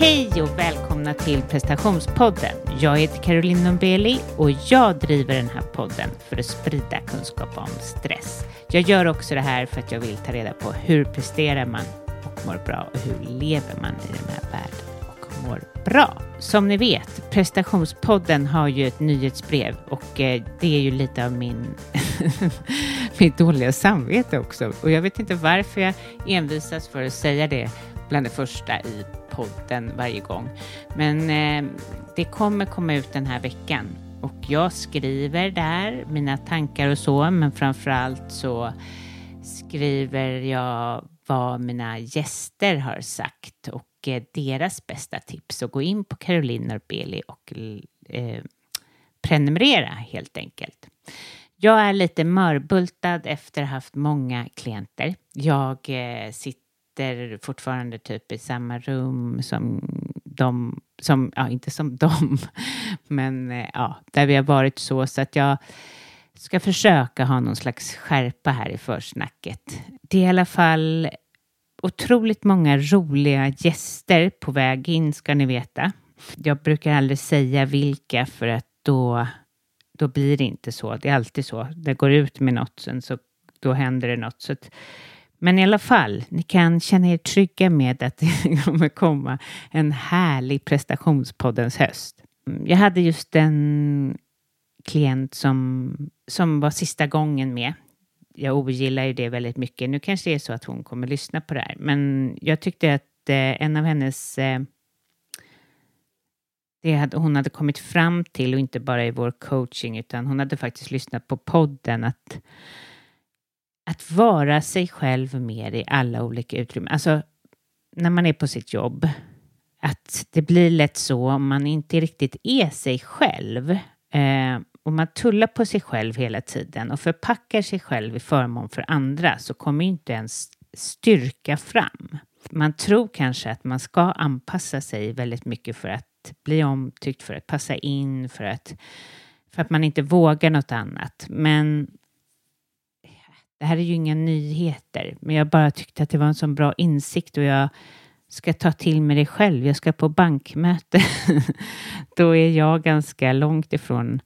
Hej och välkomna till prestationspodden. Jag heter Caroline Nombeli och jag driver den här podden för att sprida kunskap om stress. Jag gör också det här för att jag vill ta reda på hur presterar man och mår bra och hur lever man i den här världen och mår bra. Som ni vet, prestationspodden har ju ett nyhetsbrev och eh, det är ju lite av min mitt dåliga samvete också. Och jag vet inte varför jag envisas för att säga det bland det första i podden varje gång. Men eh, det kommer komma ut den här veckan och jag skriver där mina tankar och så, men framför allt så skriver jag vad mina gäster har sagt och eh, deras bästa tips. Så gå in på Caroline Norbeli och eh, prenumerera helt enkelt. Jag är lite mörbultad efter att ha haft många klienter. Jag eh, sitter sitter fortfarande typ i samma rum som de, som, ja inte som dem, men eh, ja, där vi har varit så, så att jag ska försöka ha någon slags skärpa här i försnacket. Det är i alla fall otroligt många roliga gäster på väg in ska ni veta. Jag brukar aldrig säga vilka för att då, då blir det inte så. Det är alltid så. Det går ut med något, sen så då händer det något. Så att men i alla fall, ni kan känna er trygga med att det kommer komma en härlig prestationspoddens höst. Mm, jag hade just en klient som, som var sista gången med. Jag ogillar ju det väldigt mycket. Nu kanske det är så att hon kommer lyssna på det här, men jag tyckte att eh, en av hennes eh, det hade, hon hade kommit fram till, och inte bara i vår coaching, utan hon hade faktiskt lyssnat på podden, att att vara sig själv mer i alla olika utrymmen. Alltså, när man är på sitt jobb, att det blir lätt så om man inte riktigt är sig själv eh, om man tullar på sig själv hela tiden och förpackar sig själv i förmån för andra så kommer inte ens styrka fram. Man tror kanske att man ska anpassa sig väldigt mycket för att bli omtyckt, för att passa in, för att, för att man inte vågar något annat. Men det här är ju inga nyheter, men jag bara tyckte att det var en sån bra insikt och jag ska ta till mig det själv. Jag ska på bankmöte. Då är jag ganska långt ifrån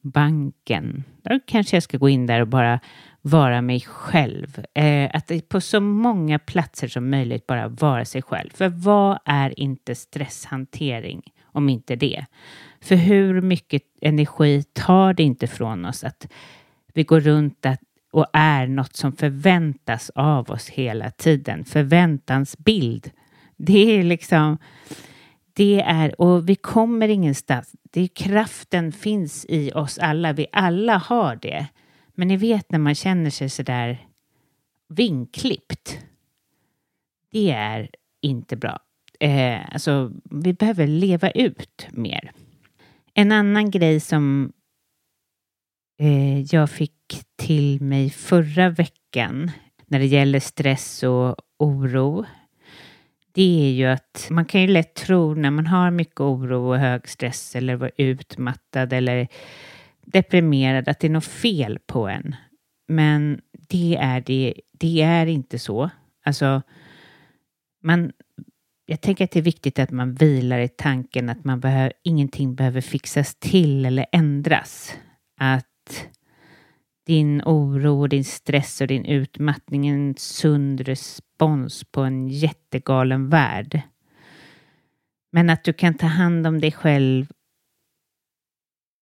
banken. Då kanske jag ska gå in där och bara vara mig själv. Eh, att på så många platser som möjligt bara vara sig själv. För vad är inte stresshantering om inte det? För hur mycket energi tar det inte från oss att vi går runt att och är något som förväntas av oss hela tiden. Förväntansbild. Det är liksom, det är, och vi kommer ingenstans. Det är kraften finns i oss alla. Vi alla har det. Men ni vet när man känner sig så där vinklippt. Det är inte bra. Eh, alltså, vi behöver leva ut mer. En annan grej som Eh, jag fick till mig förra veckan när det gäller stress och oro det är ju att man kan ju lätt tro när man har mycket oro och hög stress eller var utmattad eller deprimerad att det är något fel på en. Men det är, det, det är inte så. Alltså, man, jag tänker att det är viktigt att man vilar i tanken att man behöver, ingenting behöver fixas till eller ändras. Att din oro, din stress och din utmattning en sund respons på en jättegalen värld. Men att du kan ta hand om dig själv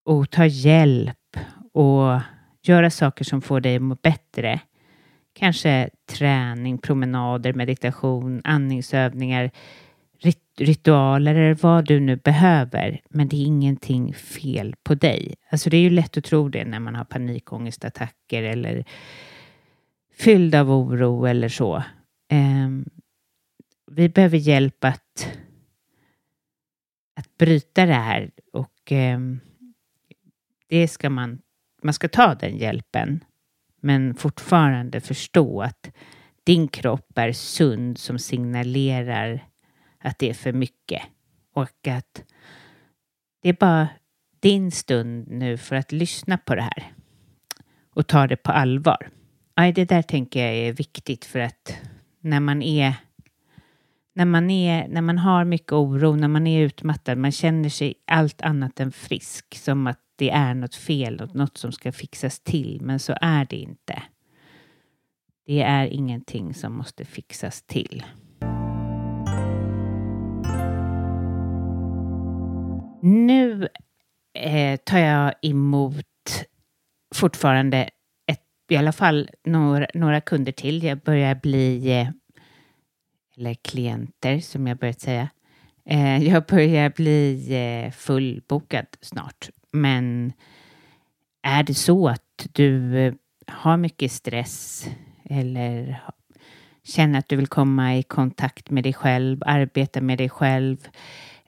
och ta hjälp och göra saker som får dig att må bättre. Kanske träning, promenader, meditation, andningsövningar, rit ritualer eller vad du nu behöver. Men det är ingenting fel på dig. Alltså det är ju lätt att tro det när man har panikångestattacker eller fylld av oro eller så. Eh, vi behöver hjälp att, att bryta det här och eh, det ska man, man ska ta den hjälpen men fortfarande förstå att din kropp är sund som signalerar att det är för mycket och att det är bara din stund nu för att lyssna på det här och ta det på allvar. Aj, det där tänker jag är viktigt för att när man är när man, är, när man har mycket oro, när man är utmattad, man känner sig allt annat än frisk, som att det är något fel, något som ska fixas till, men så är det inte. Det är ingenting som måste fixas till. Nu eh, tar jag emot fortfarande ett, i alla fall några, några kunder till. Jag börjar bli, eh, eller klienter som jag börjat säga. Eh, jag börjar bli eh, fullbokad snart. Men är det så att du eh, har mycket stress eller känner att du vill komma i kontakt med dig själv, arbeta med dig själv,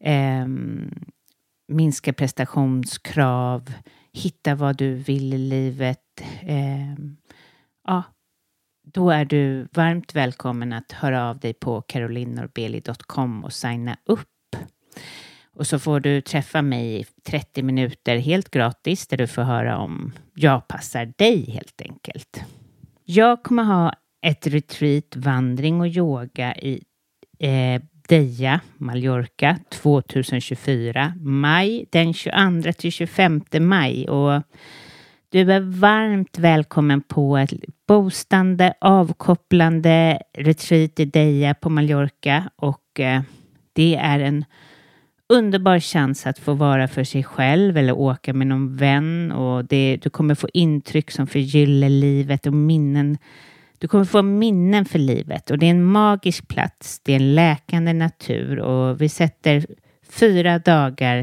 eh, minska prestationskrav, hitta vad du vill i livet. Eh, ja, då är du varmt välkommen att höra av dig på carolinorbeli.com och signa upp. Och så får du träffa mig i 30 minuter helt gratis där du får höra om jag passar dig helt enkelt. Jag kommer ha ett retreat, vandring och yoga i eh, Deja, Mallorca 2024, maj den 22 till 25 maj. Och du är varmt välkommen på ett boostande, avkopplande retreat i Deja på Mallorca och eh, det är en underbar chans att få vara för sig själv eller åka med någon vän och det, du kommer få intryck som förgyller livet och minnen. Du kommer få minnen för livet och det är en magisk plats. Det är en läkande natur och vi sätter fyra dagar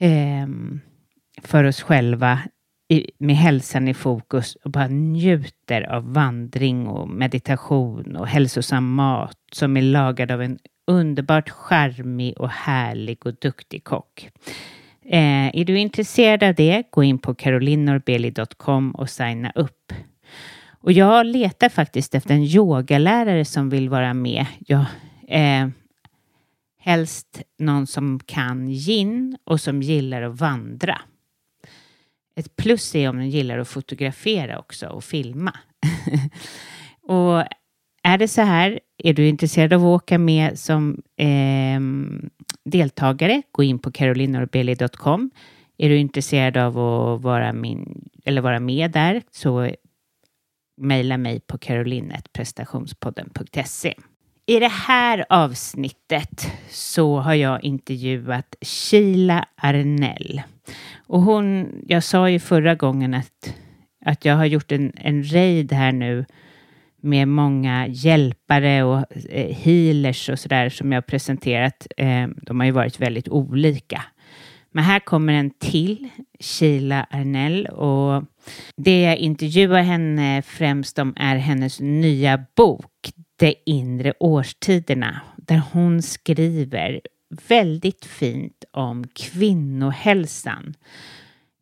eh, för oss själva i, med hälsan i fokus och bara njuter av vandring och meditation och hälsosam mat som är lagad av en underbart charmig och härlig och duktig kock. Eh, är du intresserad av det, gå in på carolinorbeli.com och signa upp. Och jag letar faktiskt efter en yogalärare som vill vara med. Jag, eh, helst någon som kan gin och som gillar att vandra. Ett plus är om den gillar att fotografera också och filma. och är det så här, är du intresserad av att åka med som eh, deltagare, gå in på carolinorbeli.com. Är du intresserad av att vara, min, eller vara med där så mejla mig på carolinetprestationspodden.se. I det här avsnittet så har jag intervjuat Sheila Arnell. Och hon, jag sa ju förra gången att, att jag har gjort en, en raid här nu med många hjälpare och eh, healers och sådär som jag har presenterat. Eh, de har ju varit väldigt olika. Men här kommer en till, Sheila Arnell och det jag intervjuar henne främst om är hennes nya bok De inre årstiderna där hon skriver väldigt fint om kvinnohälsan.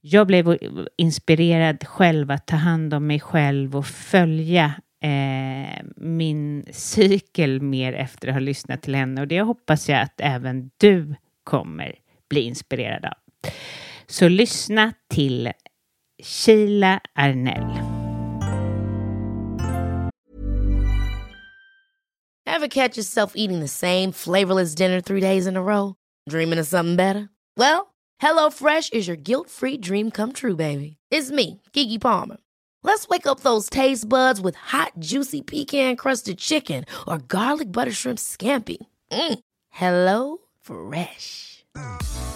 Jag blev inspirerad själv att ta hand om mig själv och följa eh, min cykel mer efter att ha lyssnat till henne och det hoppas jag att även du kommer bli inspirerad av. Så lyssna till Sheila Arnell. Have catch yourself eating the same flavorless dinner three days in a row? Dreaming of something better? Well, hello fresh is your guilt free dream come true baby. It's me, Gigi Palmer. Let's wake up those taste buds with hot, juicy pecan crusted chicken or garlic butter shrimp scampi. Mm. Hello Fresh.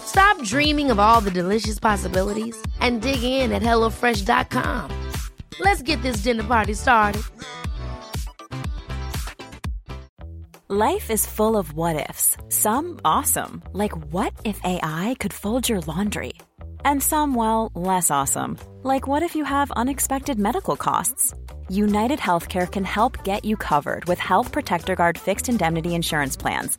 Stop dreaming of all the delicious possibilities and dig in at HelloFresh.com. Let's get this dinner party started. Life is full of what ifs, some awesome, like what if AI could fold your laundry? And some, well, less awesome. Like what if you have unexpected medical costs? United Healthcare can help get you covered with Health Protector Guard fixed indemnity insurance plans.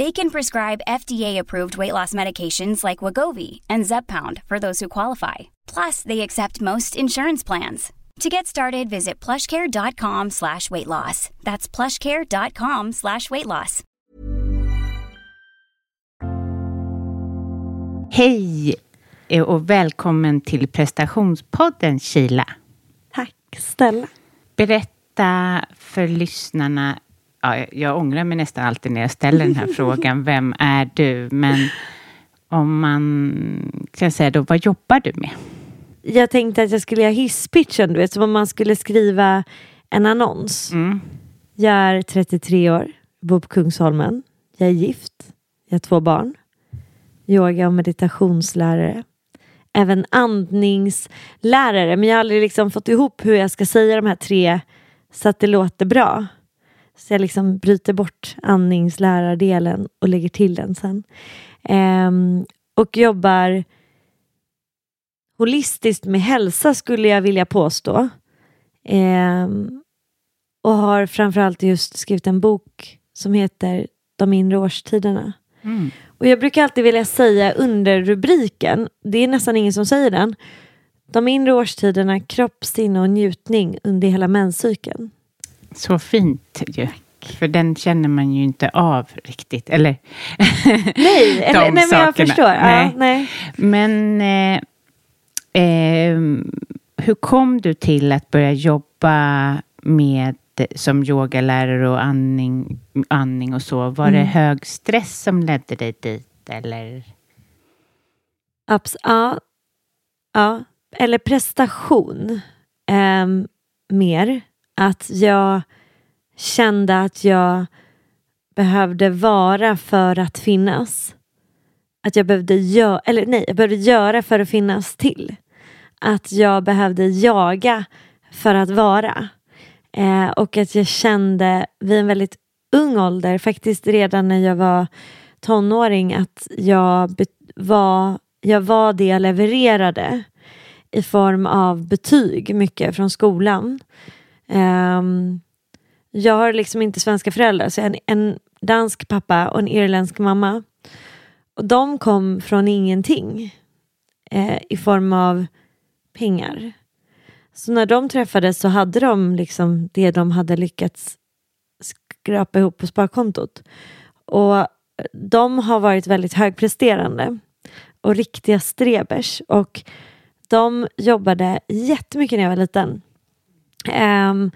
They can prescribe FDA-approved weight loss medications like Wagovi and Zepbound for those who qualify. Plus, they accept most insurance plans. To get started, visit plushcare.com slash weight loss. That's plushcare.com slash weight loss. Hej eh, och välkommen till prestationspodden Kila. Tack Stella. Berätta för lyssnarna, ja, jag- ångrar mig nästan alltid när jag ställer den här frågan, vem är du? Men om man kan säga då, vad jobbar du med? Jag tänkte att jag skulle göra hisspitchen, du vet, som om man skulle skriva en annons. Mm. Jag är 33 år, bor på Kungsholmen. Jag är gift, jag har två barn. Yoga och meditationslärare. Även andningslärare, men jag har aldrig liksom fått ihop hur jag ska säga de här tre så att det låter bra. Så jag liksom bryter bort andningslärardelen och lägger till den sen. Ehm, och jobbar holistiskt med hälsa skulle jag vilja påstå. Ehm, och har framförallt just skrivit en bok som heter De inre årstiderna. Mm. Och jag brukar alltid vilja säga under rubriken, det är nästan ingen som säger den, De inre årstiderna, kropp, sinne och njutning under hela menscykeln. Så fint ju. För den känner man ju inte av riktigt. Eller? Nej, eller, nej men jag förstår. Nej. Ja, nej. Men eh, eh, hur kom du till att börja jobba med som yogalärare och andning, andning och så? Var det Mm. hög stress som ledde dig dit? Eller? Abs- ja, ja, eller prestation. Ehm, mer. Att jag kände att jag behövde vara för att finnas. Att jag behövde göra, eller nej, jag behövde göra för att finnas till. Att jag behövde jaga för att vara. Eh, och att jag kände vid en väldigt ung ålder, faktiskt redan när jag var tonåring, att jag var, jag var det jag levererade i form av betyg, mycket från skolan. Um, jag har liksom inte svenska föräldrar, så jag har en, en dansk pappa och en irländsk mamma. Och de kom från ingenting eh, i form av pengar. Så när de träffades så hade de liksom det de hade lyckats skrapa ihop på sparkontot. Och de har varit väldigt högpresterande och riktiga strebers. Och de jobbade jättemycket när jag var liten. Ehm,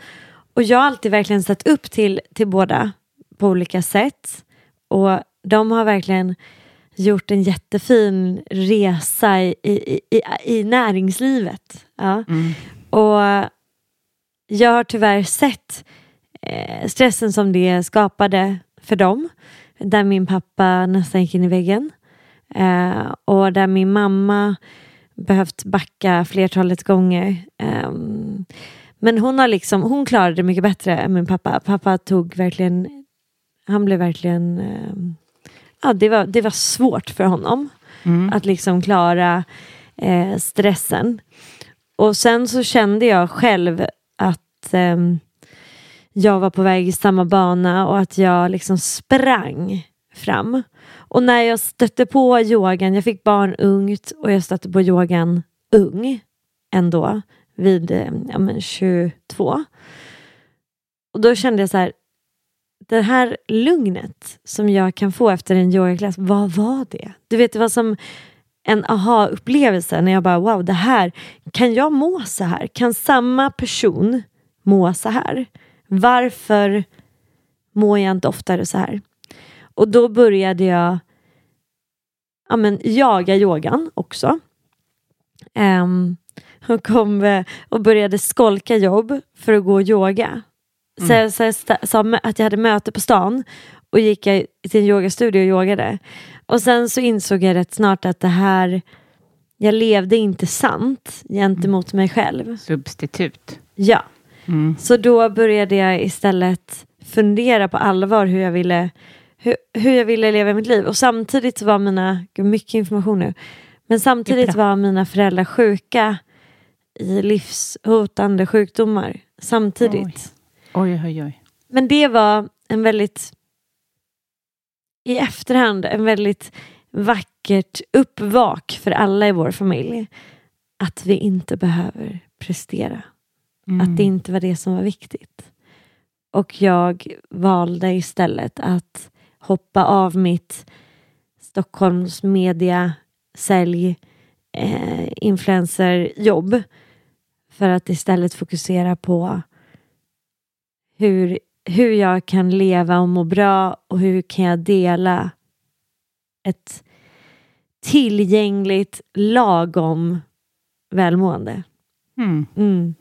och jag har alltid verkligen sett upp till, till båda på olika sätt. Och de har verkligen gjort en jättefin resa i, i, i, i näringslivet. Ja. Mm. Och jag har tyvärr sett eh, stressen som det skapade för dem. Där min pappa nästan gick in i väggen. Eh, och där min mamma behövt backa flertalet gånger. Ehm, men hon har liksom, hon klarade det mycket bättre än min pappa. Pappa tog verkligen, han blev verkligen, ehm, ja det var, det var svårt för honom Mm. att liksom klara eh, stressen. Och sen så kände jag själv att ehm, jag var på väg i samma bana och att jag liksom sprang fram. Och när jag stötte på yogan, jag fick barn ungt och jag stötte på yogan ung ändå vid eh, ja, men 22. Och då kände jag så här, det här lugnet som jag kan få efter en yogaklass, vad var det? Du vet, det var som en aha-upplevelse när jag bara wow, det här, kan jag må så här? Kan samma person må så här? Varför mår jag inte oftare så här? Och då började jag ja, men, jaga yogan också. Um, och kom eh, och började skolka jobb för att gå och yoga. Så, Mm. jag- så jag sa att jag hade möte på stan och gick jag till en yogastudio och yogade. Och sen så insåg jag rätt snart att det här, jag levde inte sant gentemot mig själv. Substitut. Ja, Mm. så då började jag istället fundera på allvar hur jag ville, hur, hur jag ville leva mitt liv. Och samtidigt var mina, gud mycket information nu, men samtidigt var mina föräldrar sjuka i livshotande sjukdomar samtidigt. Oj, oj, oj. Men det var en väldigt, i efterhand, en väldigt vackert uppvak för alla i vår familj. Att vi inte behöver prestera. Mm. Att det inte var det som var viktigt. Och jag valde istället att hoppa av mitt Stockholms media sälj eh, influencerjobb för att istället fokusera på hur, hur jag kan leva och må bra och hur kan jag dela ett tillgängligt lagom välmående. Mm. Mm.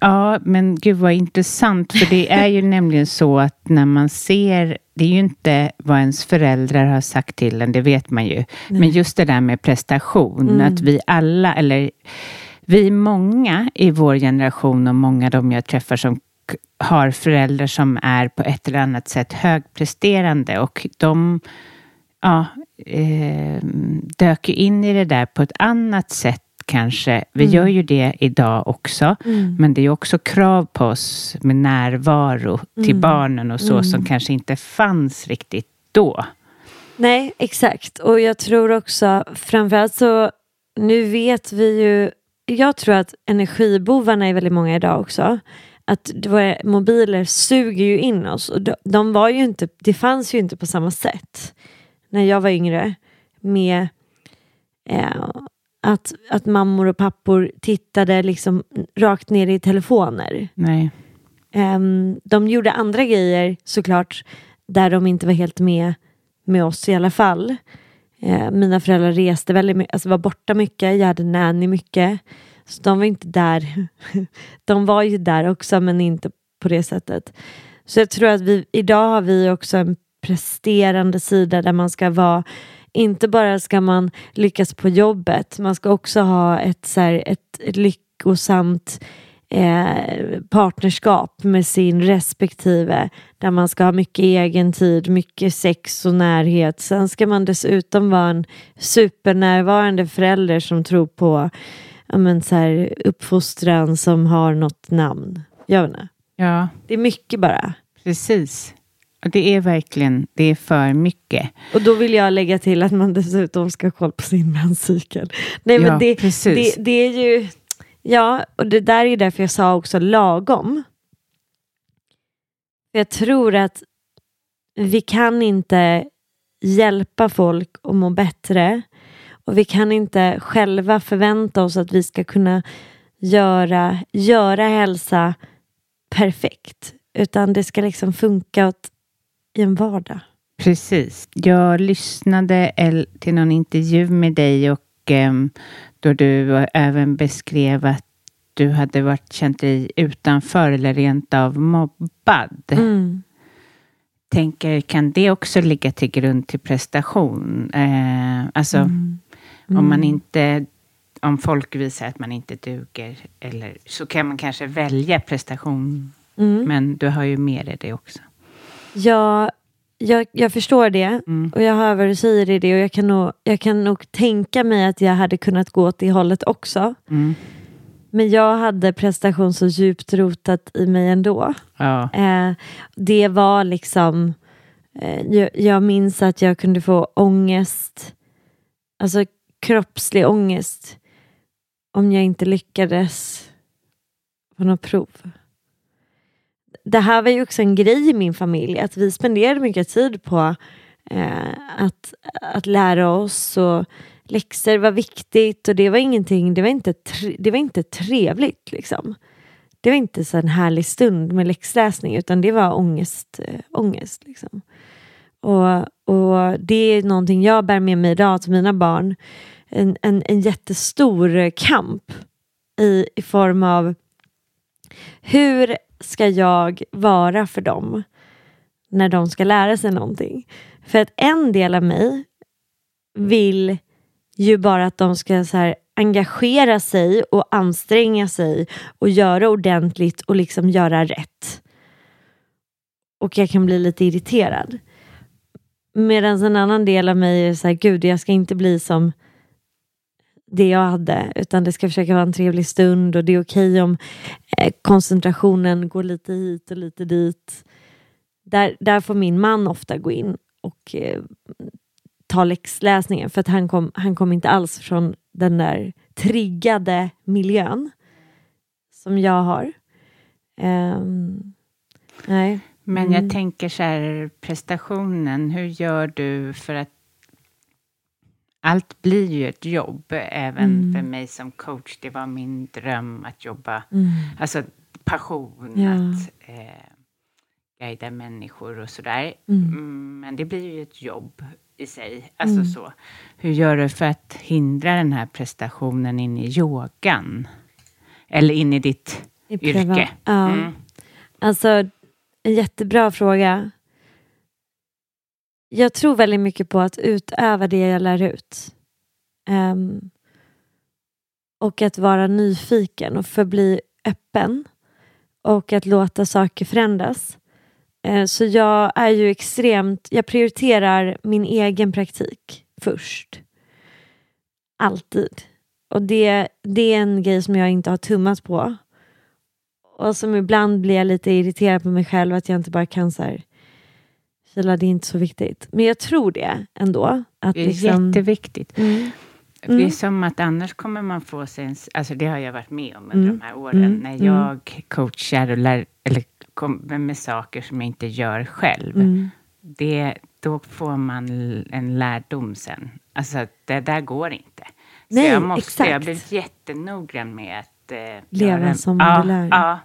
Ja, men gud vad intressant. För det är ju nämligen så att när man ser, det är ju inte vad ens föräldrar har sagt till en, det vet man ju. Men just det där med prestation, Mm. att vi alla, eller vi många i vår generation och många av dem jag träffar som har föräldrar som är på ett eller annat sätt högpresterande och de ja, eh, dök in i det där på ett annat sätt kanske. Vi Mm. gör ju det idag också. Mm. Men det är också krav på oss med närvaro till Mm. barnen och så Mm. som kanske inte fanns riktigt då. Nej, exakt. Och jag tror också, framförallt så, nu vet vi ju, jag tror att energibovarna är väldigt många idag också. Att våra mobiler suger ju in oss och de, de var ju inte, det fanns ju inte på samma sätt när jag var yngre med eh, att, att mammor och pappor tittade liksom rakt ner i telefoner. Nej. Ehm, de gjorde andra grejer såklart där de inte var helt med med oss i alla fall. Eh, mina föräldrar reste väldigt mycket, alltså var borta mycket, jag hade nanny mycket. Så de var inte där. De var ju där också men inte på det sättet. Så jag tror att vi, idag har vi också en presterande sida där man ska vara inte bara ska man lyckas på jobbet, man ska också ha ett, så här, ett, ett lyckosamt eh, partnerskap med sin respektive där man ska ha mycket egen tid, mycket sex och närhet. Sen ska man dessutom vara en supernärvarande förälder som tror på ja, men, så här, uppfostran som har något namn. Jag vet inte. Ja, Det är mycket bara. precis. Det är verkligen, det är för mycket. Och då vill jag lägga till att man dessutom ska ha koll på sin menscykel. Nej men Ja, det, det, det är ju, ja och det där är därför jag sa också lagom. Jag tror att vi kan inte hjälpa folk att må bättre och vi kan inte själva förvänta oss att vi ska kunna göra, göra hälsa perfekt. Utan det ska liksom funka åt, i en vardag. Precis. Jag lyssnade till någon intervju med dig och ehm, då du även beskrev att du hade varit, känt dig utanför eller rent av mobbad. Mm. Tänker, kan det också ligga till grund till prestation? Eh, alltså, Mm. om man inte om folk visar att man inte duger, eller, så kan man kanske välja prestation. Mm. Men du har ju med dig det också. Ja, jag, jag förstår det Mm. och jag hör vad du säger i det och jag kan, nog, jag kan nog tänka mig att jag hade kunnat gå åt det hållet också. Mm. Men jag hade prestation så djupt rotat i mig ändå. Ja. Eh, det var liksom, eh, jag, jag minns att jag kunde få ångest, alltså kroppslig ångest, om jag inte lyckades på något prov. Det här var ju också en grej i min familj, att vi spenderade mycket tid på eh, att, att lära oss och läxor var viktigt och det var ingenting, det var inte, tre, det var inte trevligt liksom. Det var inte så en härlig stund med läxläsning utan det var ångest. Äh, ångest liksom. och, och det är någonting jag bär med mig idag till mina barn. en, en, en jättestor kamp i, i form av hur ska jag vara för dem när de ska lära sig någonting? För att en del av mig vill ju bara att de ska så här, engagera sig och anstränga sig och göra ordentligt och liksom göra rätt. Och jag kan bli lite irriterad. Medan en annan del av mig är så här, gud jag ska inte bli som det jag hade, utan det ska försöka vara en trevlig stund och det är okej om eh, koncentrationen går lite hit och lite dit. Där, där får min man ofta gå in och eh, ta läxläsningen för att han kom, han kom inte alls från den där triggade miljön som jag har. Um, nej. Men Mm. jag tänker så här, prestationen, hur gör du för att allt blir ju ett jobb, även Mm. för mig som coach. Det var min dröm att jobba, Mm. alltså passion Ja. att eh, guida människor och sådär. Mm. Mm, men det blir ju ett jobb i sig. Alltså Mm. så. Hur gör du för att hindra den här prestationen in i yogan? Eller in i ditt I yrke? Ja. Mm. Alltså, en jättebra fråga. Jag tror väldigt mycket på att utöva det jag lär ut. Um, och att vara nyfiken och förbli öppen. Och att låta saker förändras. Uh, så jag är ju extremt, jag prioriterar min egen praktik först. Alltid. Och det, det är en grej som jag inte har tummat på. Och som ibland blir jag lite irriterad på mig själv att jag inte bara kan så här Kila, det är inte så viktigt. Men jag tror det ändå. Att Det är liksom, jätteviktigt. Mm. Det är Mm. som att annars kommer man få sig en... Alltså det har jag varit med om under Mm. de här åren. Mm. När Mm. jag coachar och lär, eller kommer med saker som jag inte gör själv. Mm. Det, då får man en lärdom sen. Alltså det där går inte. Så Nej, jag måste, exakt. Jag blivit jättenoggrann med att... Eh, Leva som ja, du lär. Ja,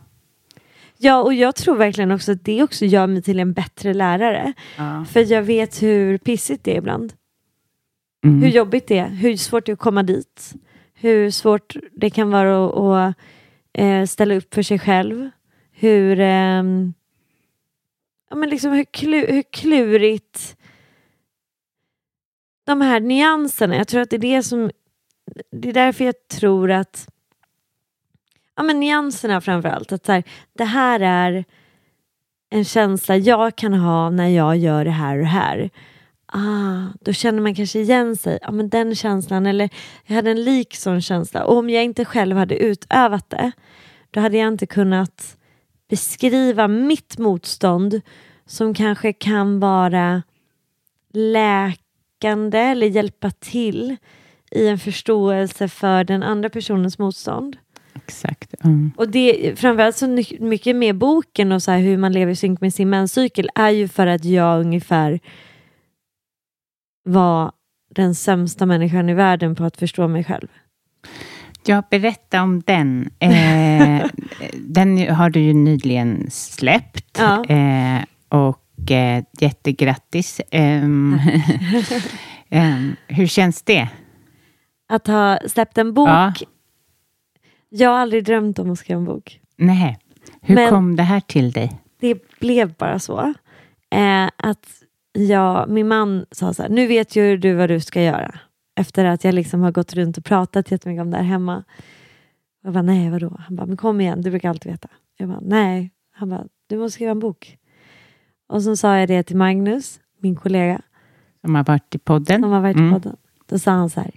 Ja, och jag tror verkligen också att det också gör mig till en bättre lärare. ja. För jag vet hur pissigt det är ibland. Mm. Hur jobbigt det är, hur svårt det är att komma dit. Hur svårt det kan vara att, att eh, ställa upp för sig själv. Hur, ehm, ja, men liksom hur, klu, hur klurigt de här nyanserna, jag tror att det är det som det är därför jag tror att ja, men nyanserna framför allt. Att så här, det här är en känsla jag kan ha när jag gör det här och det här. Ah, då känner man kanske igen sig. Ja, men den känslan, eller jag hade en lik sån känsla. Och om jag inte själv hade utövat det, då hade jag inte kunnat beskriva mitt motstånd som kanske kan vara läkande eller hjälpa till i en förståelse för den andra personens motstånd. Exakt. Mm. Och det, framförallt så mycket med boken och så här hur man lever i synk med sin menscykel är ju för att jag ungefär var den sämsta människan i världen på att förstå mig själv. Ja, berätta om den. Eh, den har du ju nyligen släppt. Ja. Eh, och eh, jättegrattis. Ehm, ehm, hur känns det? Att ha släppt en bok. Ja. Jag har aldrig drömt om att skriva en bok. Nej. Hur Men- kom det här till dig? Det blev bara så. Eh, att jag, min man sa så här, nu vet ju du vad du ska göra. Efter att jag liksom har gått runt och pratat jättemycket om det här hemma. Jag bara, nej vadå? Han bara, men kom igen, du brukar alltid veta. Jag bara, nej. Han bara, du måste skriva en bok. Och så sa jag det till Magnus, min kollega, Som har varit i podden? som har varit Mm. i podden. Då sa han så här,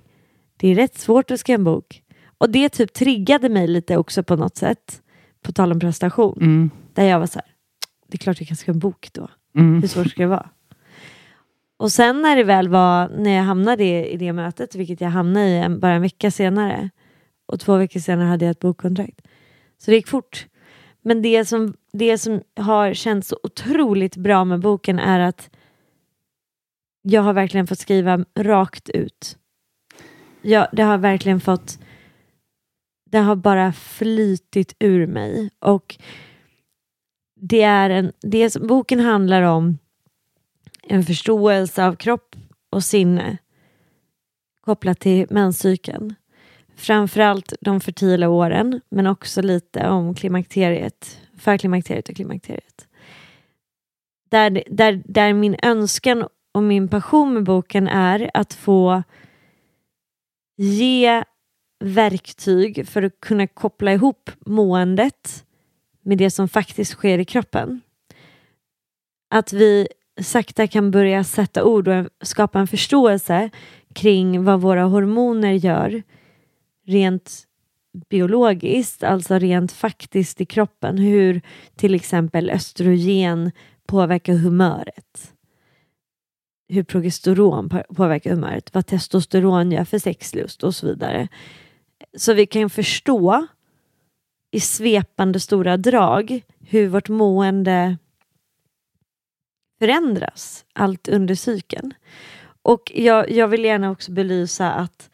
det är rätt svårt att skriva en bok. Och det typ triggade mig lite också på något sätt. På tal om prestation. Mm. Där jag var så här, det är klart jag kan skriva en bok då. Mm. Hur svårt ska det vara? Och sen när det väl var, när jag hamnade i, i det mötet, vilket jag hamnade i en, bara en vecka senare, och två veckor senare hade jag ett bokkontrakt. Så det gick fort. Men det som, det som har känts så otroligt bra med boken är att jag har verkligen fått skriva rakt ut. Jag, det har verkligen fått, det har bara flytit ur mig. Och det är en, det som boken handlar om en förståelse av kropp och sinne kopplat till menscykeln. Framförallt de fertila åren, men också lite om klimakteriet, förklimakteriet och klimakteriet. Där, där, där min önskan och min passion med boken är att få ge verktyg för att kunna koppla ihop måendet med det som faktiskt sker i kroppen. Att vi sakta kan börja sätta ord och skapa en förståelse kring vad våra hormoner gör rent biologiskt, alltså rent faktiskt i kroppen. Hur till exempel östrogen påverkar humöret. Hur progesteron påverkar humöret, vad testosteron gör för sexlust och så vidare. Så vi kan förstå i svepande stora drag hur vårt mående förändras allt under cykeln. Och jag, jag vill gärna också belysa att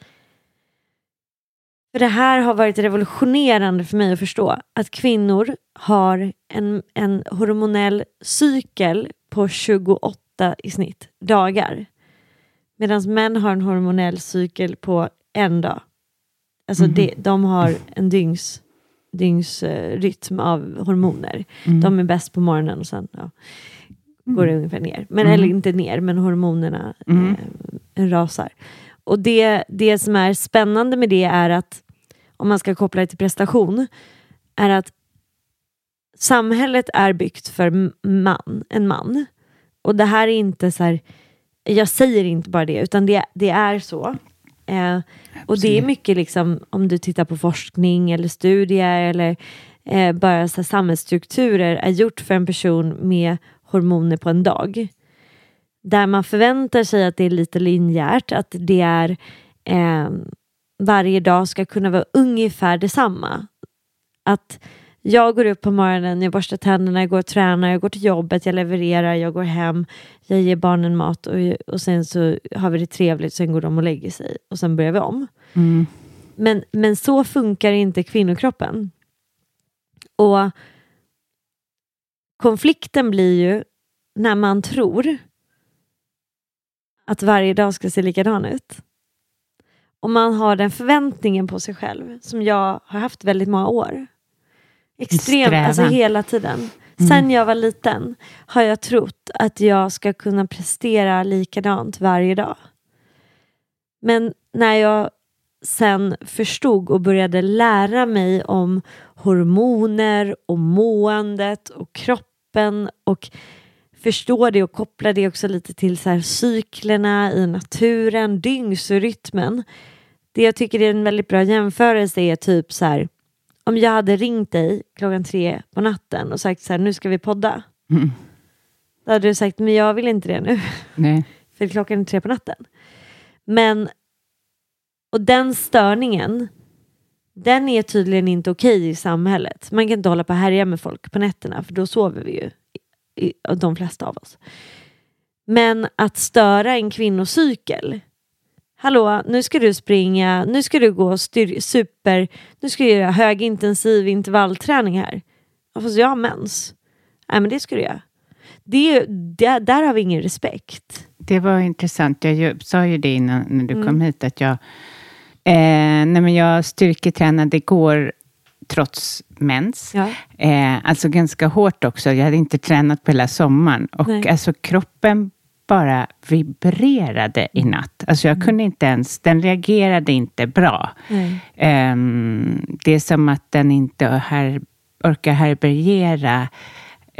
för det här har varit revolutionerande för mig att förstå att kvinnor har en, en hormonell cykel på 28 i snitt dagar. Medan män har en hormonell cykel på en dag. Alltså mm. de, de har en dygns, dygnsrytm av hormoner. Mm. De är bäst på morgonen och sen ja, går det mm. ungefär ner. Men, mm. Eller inte ner, men hormonerna mm. eh, rasar. Och det, det som är spännande med det är att, om man ska koppla det till prestation, är att samhället är byggt för man, en man. Och det här är inte så här, jag säger inte bara det, utan det, det är så. Eh, och det är mycket liksom, om du tittar på forskning eller studier eller eh, bara så samhällsstrukturer är gjort för en person med hormoner på en dag. Där man förväntar sig att det är lite linjärt, att det är eh, varje dag ska kunna vara ungefär detsamma. Att jag går upp på morgonen, jag borstar tänderna, jag går och tränar, jag går till jobbet, jag levererar, jag går hem, jag ger barnen mat och, och sen så har vi det trevligt, sen går de och lägger sig och sen börjar vi om. Mm. Men, men så funkar inte kvinnokroppen. Och konflikten blir ju när man tror att varje dag ska se likadan ut. Och man har den förväntningen på sig själv som jag har haft väldigt många år. Extremt, alltså hela tiden. Mm. Sen jag var liten har jag trott att jag ska kunna prestera likadant varje dag. Men när jag sen förstod och började lära mig om hormoner och måendet och kroppen och förstå det och koppla det också lite till så här cyklerna i naturen, dygnsrytmen. Det jag tycker är en väldigt bra jämförelse är typ så här om jag hade ringt dig klockan tre på natten och sagt så här, nu ska vi podda. Mm. Då hade du sagt, men jag vill inte det nu. Nej. För klockan är tre på natten. Men, och den störningen, den är tydligen inte okej i samhället. Man kan inte hålla på och härja med folk på nätterna, för då sover vi ju, i, de flesta av oss. Men att störa en kvinnocykel, hallå, nu ska du springa, nu ska du gå styr, super, nu ska du göra högintensiv intervallträning här. Ja, fast jag har mens. Nej, men det ska du göra. Det, det, där har vi ingen respekt. Det var intressant. Jag sa ju det innan när du mm. kom hit att jag, eh, nej men jag styrketränade igår trots mens. Ja. Eh, alltså ganska hårt också. Jag hade inte tränat på hela sommaren. Och nej. alltså kroppen bara vibrerade i mm. natt. Alltså jag kunde inte ens, den reagerade inte bra. Um, det är som att den inte här, orkar härbärgera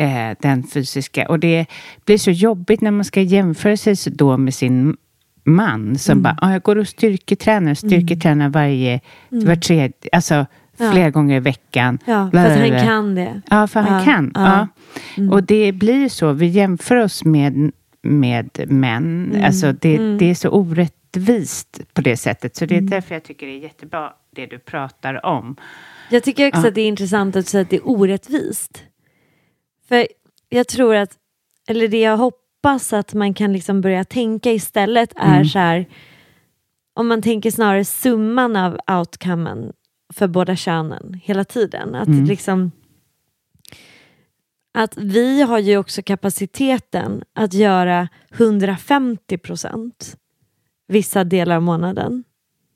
uh, den fysiska. Och det blir så jobbigt när man ska jämföra sig då med sin man som mm. bara, ah, jag går och styrketränar, styrketränar mm. varje, mm. var tredje, alltså ja. flera gånger i veckan. Ja, för att han kan det. Ja, för ja. han kan. Ja. ja. Mm. Och det blir så, vi jämför oss med med män. Mm. Alltså det, mm. det är så orättvist på det sättet. Så det är mm. därför jag tycker det är jättebra det du pratar om. Jag tycker också ja. att det är intressant att säga att det är orättvist. För jag tror att, eller det jag hoppas att man kan liksom börja tänka istället är mm. så här, om man tänker snarare summan av outcomen för båda könen hela tiden. Att mm. liksom att vi har ju också kapaciteten att göra 150 procent vissa delar av månaden.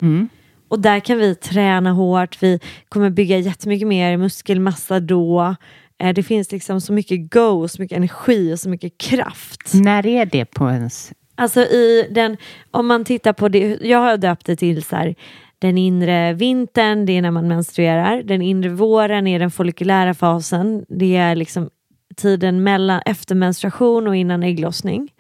Mm. Och där kan vi träna hårt, vi kommer bygga jättemycket mer muskelmassa då. Eh, Det finns liksom så mycket go, så mycket energi och så mycket kraft. När är det på ens... Alltså i den, om man tittar på det, jag har döpt det till så här, den inre vintern, det är när man menstruerar. Den inre våren är den folliculära fasen. Det är liksom tiden mellan, efter menstruation och innan ägglossning.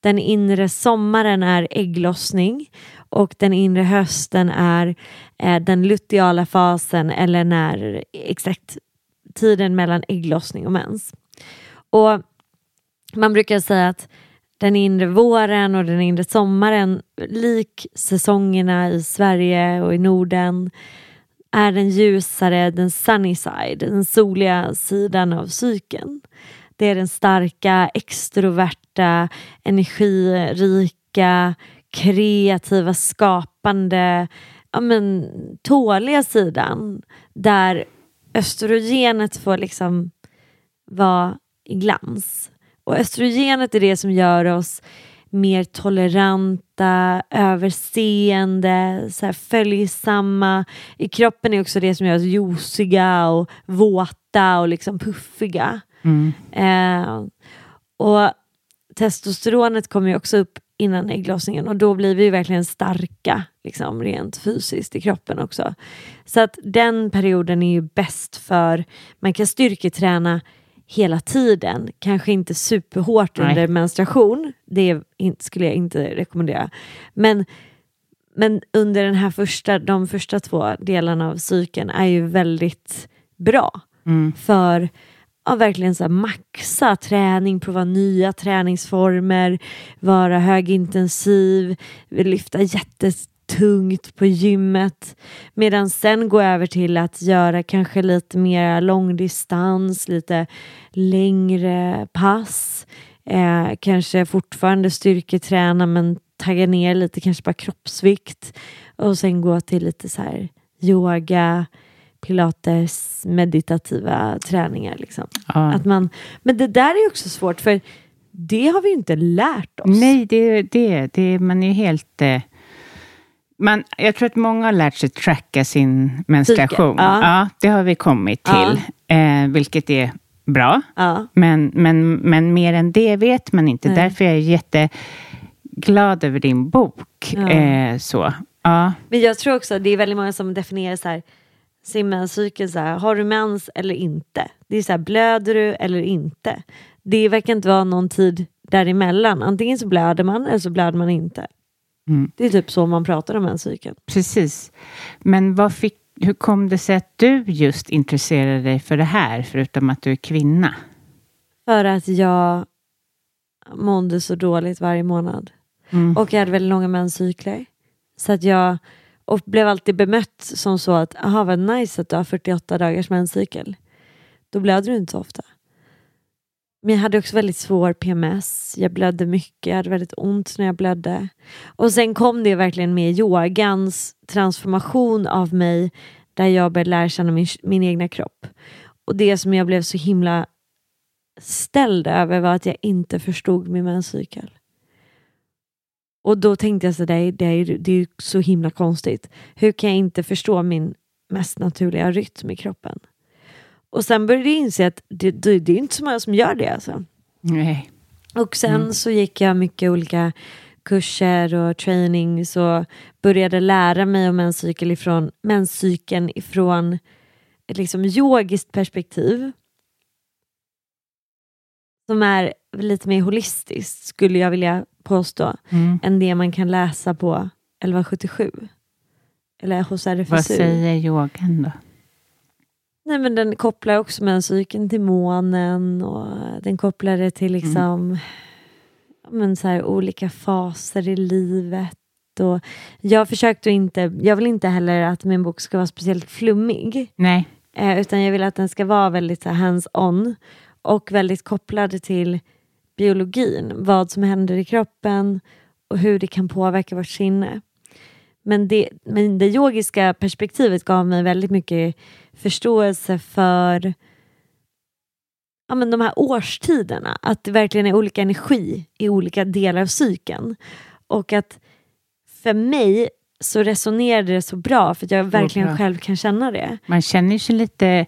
Den inre sommaren är ägglossning och den inre hösten är eh, den luteala fasen eller när exakt tiden mellan ägglossning och mens. Och man brukar säga att den inre våren och den inre sommaren, lik säsongerna i Sverige och i Norden, är den ljusare, den sunny side, den soliga sidan av cykeln. Det är den starka, extroverta, energirika, kreativa, skapande, ja men, tåliga sidan där östrogenet får liksom vara i glans. Och östrogenet är det som gör oss mer toleranta, överseende, så här följsamma. I kroppen är också det som gör oss juiciga och våta och liksom puffiga. Mm. Eh, och testosteronet kommer ju också upp innan ägglossningen och då blir vi ju verkligen starka liksom, rent fysiskt i kroppen också. Så att den perioden är ju bäst för, man kan styrketräna hela tiden, kanske inte superhårt Nej. under menstruation, det skulle jag inte rekommendera. Men, men under den här första, de första två delarna av cykeln är ju väldigt bra Mm. för ja, verkligen så maxa träning, prova nya träningsformer, vara högintensiv, lyfta jättetungt på gymmet. Medan sen gå över till att göra kanske lite mer långdistans, lite längre pass. Eh, kanske fortfarande styrketräna men tagga ner lite, kanske bara kroppsvikt. Och sen gå till lite så här yoga, pilates, meditativa träningar. Liksom. Ja. Att man, men det där är också svårt för det har vi ju inte lärt oss. Nej, det, det, det, man är helt... Eh, man, jag tror att många har lärt sig tracka sin menstruation. ja. Ja. det har vi kommit till, eh, vilket är bra. Ja. Men, men, men mer än det vet man inte. Nej. Därför är jag jätteglad över din bok. Ja. Eh, så. Ja. Men jag tror också att det är väldigt många som definierar så här, sin menscykel så här, har du mens eller inte? Det är så här, blöder du eller inte? Det verkar inte vara någon tid däremellan. Antingen så blöder man eller så blöder man inte. Mm. Det är typ så man pratar om menscykeln. Precis. Men vad fick, hur kom det sig att du just intresserade dig för det här, förutom att du är kvinna? För att jag mådde så dåligt varje månad. Mm. Och jag hade väldigt långa menscykler. Så att jag och blev alltid bemött som så att, aha vad nice att du har 48 dagars menscykel. Då blöder du inte så ofta. Men jag hade också väldigt svår PMS. Jag blödde mycket, jag hade väldigt ont när jag blödde. Och sen kom det verkligen med yogans transformation av mig där jag började lära känna min, min egna kropp. Och det som jag blev så himla ställd över var att jag inte förstod min menscykel. Och då tänkte jag sådär, det är, det är ju så himla konstigt. Hur kan jag inte förstå min mest naturliga rytm i kroppen? Och sen började jag inse att det, det, det är inte så många som gör det. Alltså. Nej. Och sen så gick jag mycket olika kurser och trainings och började lära mig om menscykel ifrån, menscykeln ifrån ett liksom yogiskt perspektiv. Som är lite mer holistiskt skulle jag vilja påstå Mm. än det man kan läsa på 1177. Eller hos RFSU. Vad säger yogan då? Nej, men den kopplar också menscykeln till månen och den kopplar det till liksom, ja, men så här, olika faser i livet. Och jag försökte inte, jag vill inte heller att min bok ska vara speciellt flummig. Nej. Eh, utan jag vill att den ska vara väldigt hands-on och väldigt kopplad till biologin. Vad som händer i kroppen och hur det kan påverka vårt sinne. Men det, men det yogiska perspektivet gav mig väldigt mycket förståelse för ja, men de här årstiderna. Att det verkligen är olika energi i olika delar av cykeln. Och att för mig så resonerade det så bra för att jag verkligen själv kan känna det. Man känner sig lite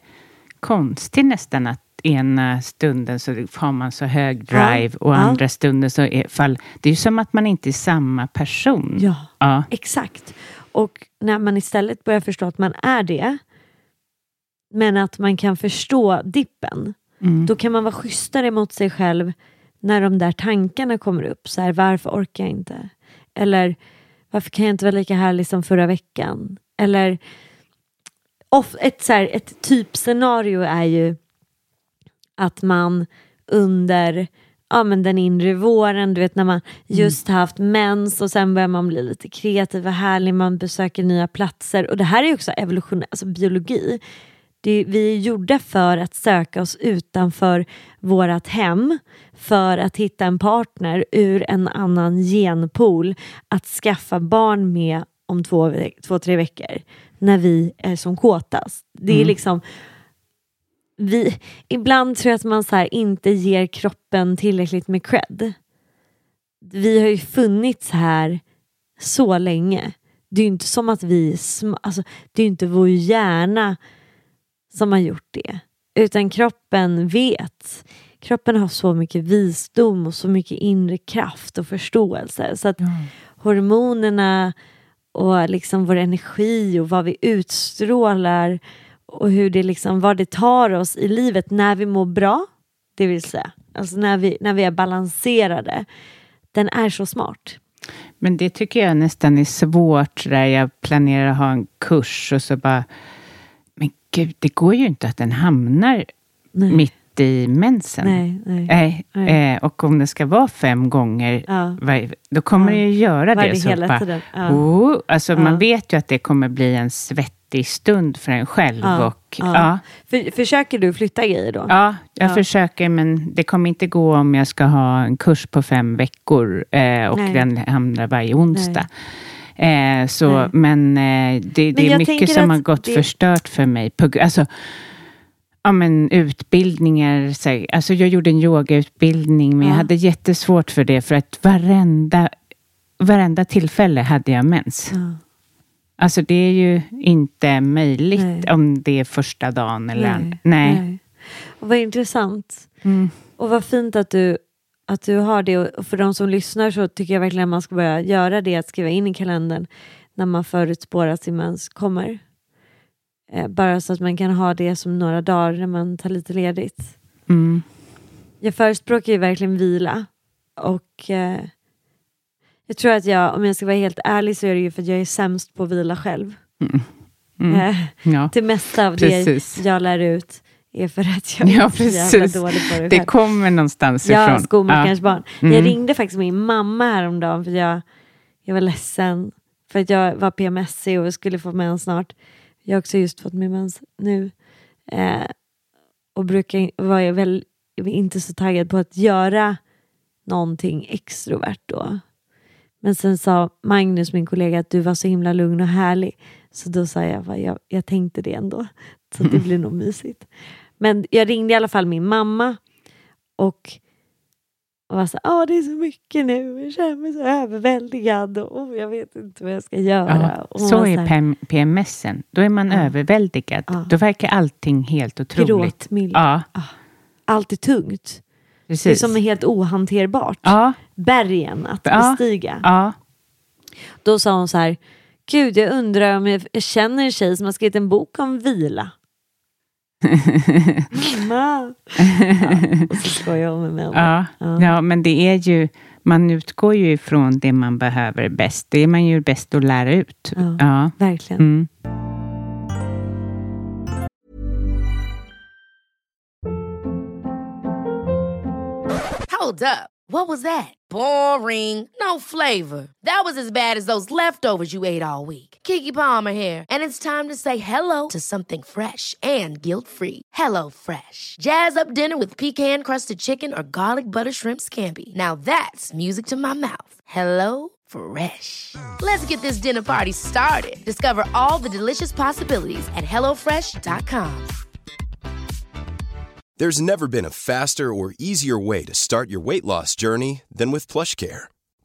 konstig nästan att ena stunden så har man så hög drive Ja, och ja. andra stunden så är fall... Det är ju som att man inte är samma person. Ja, Ja. exakt. Och när man istället börjar förstå att man är det, men att man kan förstå dippen, Mm. då kan man vara schysstare mot sig själv när de där tankarna kommer upp. Så här, varför orkar jag inte? Eller varför kan jag inte vara lika härlig som förra veckan? Eller of, ett, så här, ett typscenario är ju att man under ja, men den inre våren, du vet när man just haft mens och sen börjar man bli lite kreativ och härlig, man besöker nya platser. Och det här är också evolution, alltså biologi. Det, vi är gjorda för att söka oss utanför vårt hem för att hitta en partner ur en annan genpool att skaffa barn med om två, två tre veckor när vi är som kåtast. Det är liksom vi, ibland tror jag att man så här inte ger kroppen tillräckligt med cred. Vi har ju funnits här så länge. Det är ju inte som att vi, alltså, det är inte vår hjärna som har gjort det. Utan kroppen vet. Kroppen har så mycket visdom och så mycket inre kraft och förståelse. Så att hormonerna och liksom vår energi och vad vi utstrålar och hur det liksom, vad det tar oss i livet när vi mår bra, det vill säga, alltså när vi, när vi är balanserade, den är så smart. Men det tycker jag nästan är svårt där jag planerar att ha en kurs och så bara... Men gud, det går ju inte att den hamnar Nej. mitt i mensen. Nej, nej. Nej. Eh, och om det ska vara fem gånger, Ja. varje, då kommer Ja. det ju göra Varje det. Så hela bara, tiden. Ja. Oh, alltså Ja. Man vet ju att det kommer bli en svettig stund för en själv. Och, Ja. För, försöker du flytta grejer då? Ja, jag Ja. försöker, men det kommer inte gå om jag ska ha en kurs på fem veckor eh, och Nej. den hamnar varje onsdag. Eh, så, men eh, det, det jag är mycket som har gått det- förstört för mig. På, alltså, ja, men utbildningar, så, alltså jag gjorde en yogautbildning, men jag Ja. hade jättesvårt för det, för att varenda, varenda tillfälle hade jag mens. Ja. Alltså det är ju inte möjligt Nej. om det är första dagen eller... Nej. Nej. Nej. Och vad intressant. Mm. Och vad fint att du, att du har det. Och för de som lyssnar så tycker jag verkligen att man ska börja göra det, att skriva in i kalendern när man förutspår att sin mens kommer. Eh, bara så att man kan ha det som några dagar när man tar lite ledigt. Mm. Jag förespråkar ju verkligen vila. Och eh, jag tror att jag, om jag ska vara helt ärlig så är det ju för att jag är sämst på att vila själv. Mm. Eh, Ja. det mesta av Precis. det jag lär ut är för att jag Ja, är så jävla dålig på det Det själv. kommer någonstans Ja, ifrån. skomakarens barn. Mm. Jag ringde faktiskt min mamma häromdagen för jag, jag var ledsen. För att jag var PMSig och skulle få mens snart. Jag har också just fått min mens nu. Eh, och brukar, var jag väl inte så taggad på att göra någonting extrovert då. Men sen sa Magnus, min kollega, att du var så himla lugn och härlig. Så då sa jag, "Va, jag, jag tänkte det ändå. Så det blir nog mysigt. Men jag ringde i alla fall min mamma och och var så åh det är så mycket nu, jag känner mig så överväldigad och oh, jag vet inte vad jag ska göra. Ja, så var är PM, PMSen. Då är man Ja. överväldigad. Ja. Då verkar allting helt otroligt. gråtmild. Ja, Allt är tungt. Det är precis. som är helt ohanterbart. Ja, Bergen att Ja. bestiga. ja. Då sa hon så här, gud jag undrar om jag, jag känner en tjej som har skrivit en bok om vila. Mamma! ja, och så skojar hon med mig. Ja, Ja. ja, men det är ju, man utgår ju ifrån det man behöver bäst. Det är man ju bäst att lära ut. Ja. Ja. Verkligen. Mm. Hold up. What was that? Boring. No flavor. That was as bad as those leftovers you ate all week. Kiki Palmer here, and it's time to say hello to something fresh and guilt-free. Hello Fresh. Jazz up dinner with pecan-crusted chicken or garlic butter shrimp scampi. Now that's music to my mouth. Hello Fresh. Let's get this dinner party started. Discover all the delicious possibilities at hellofresh.com. There's never been a faster or easier way to start your weight loss journey than with PlushCare.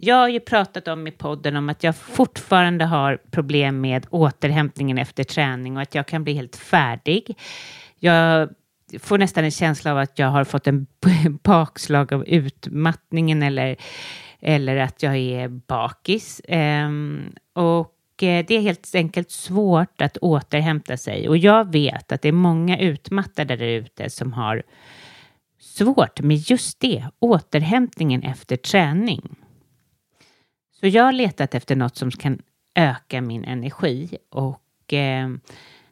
Jag har ju pratat om i podden om att jag fortfarande har problem med återhämtningen efter träning och att jag kan bli helt färdig. Jag får nästan en känsla av att jag har fått en bakslag av utmattningen eller, eller att jag är bakis. Um, och eh, det är helt enkelt svårt att återhämta sig. Och jag vet att det är många utmattade där ute som har svårt med just det, återhämtningen efter träning. Så jag har letat efter något som kan öka min energi och eh,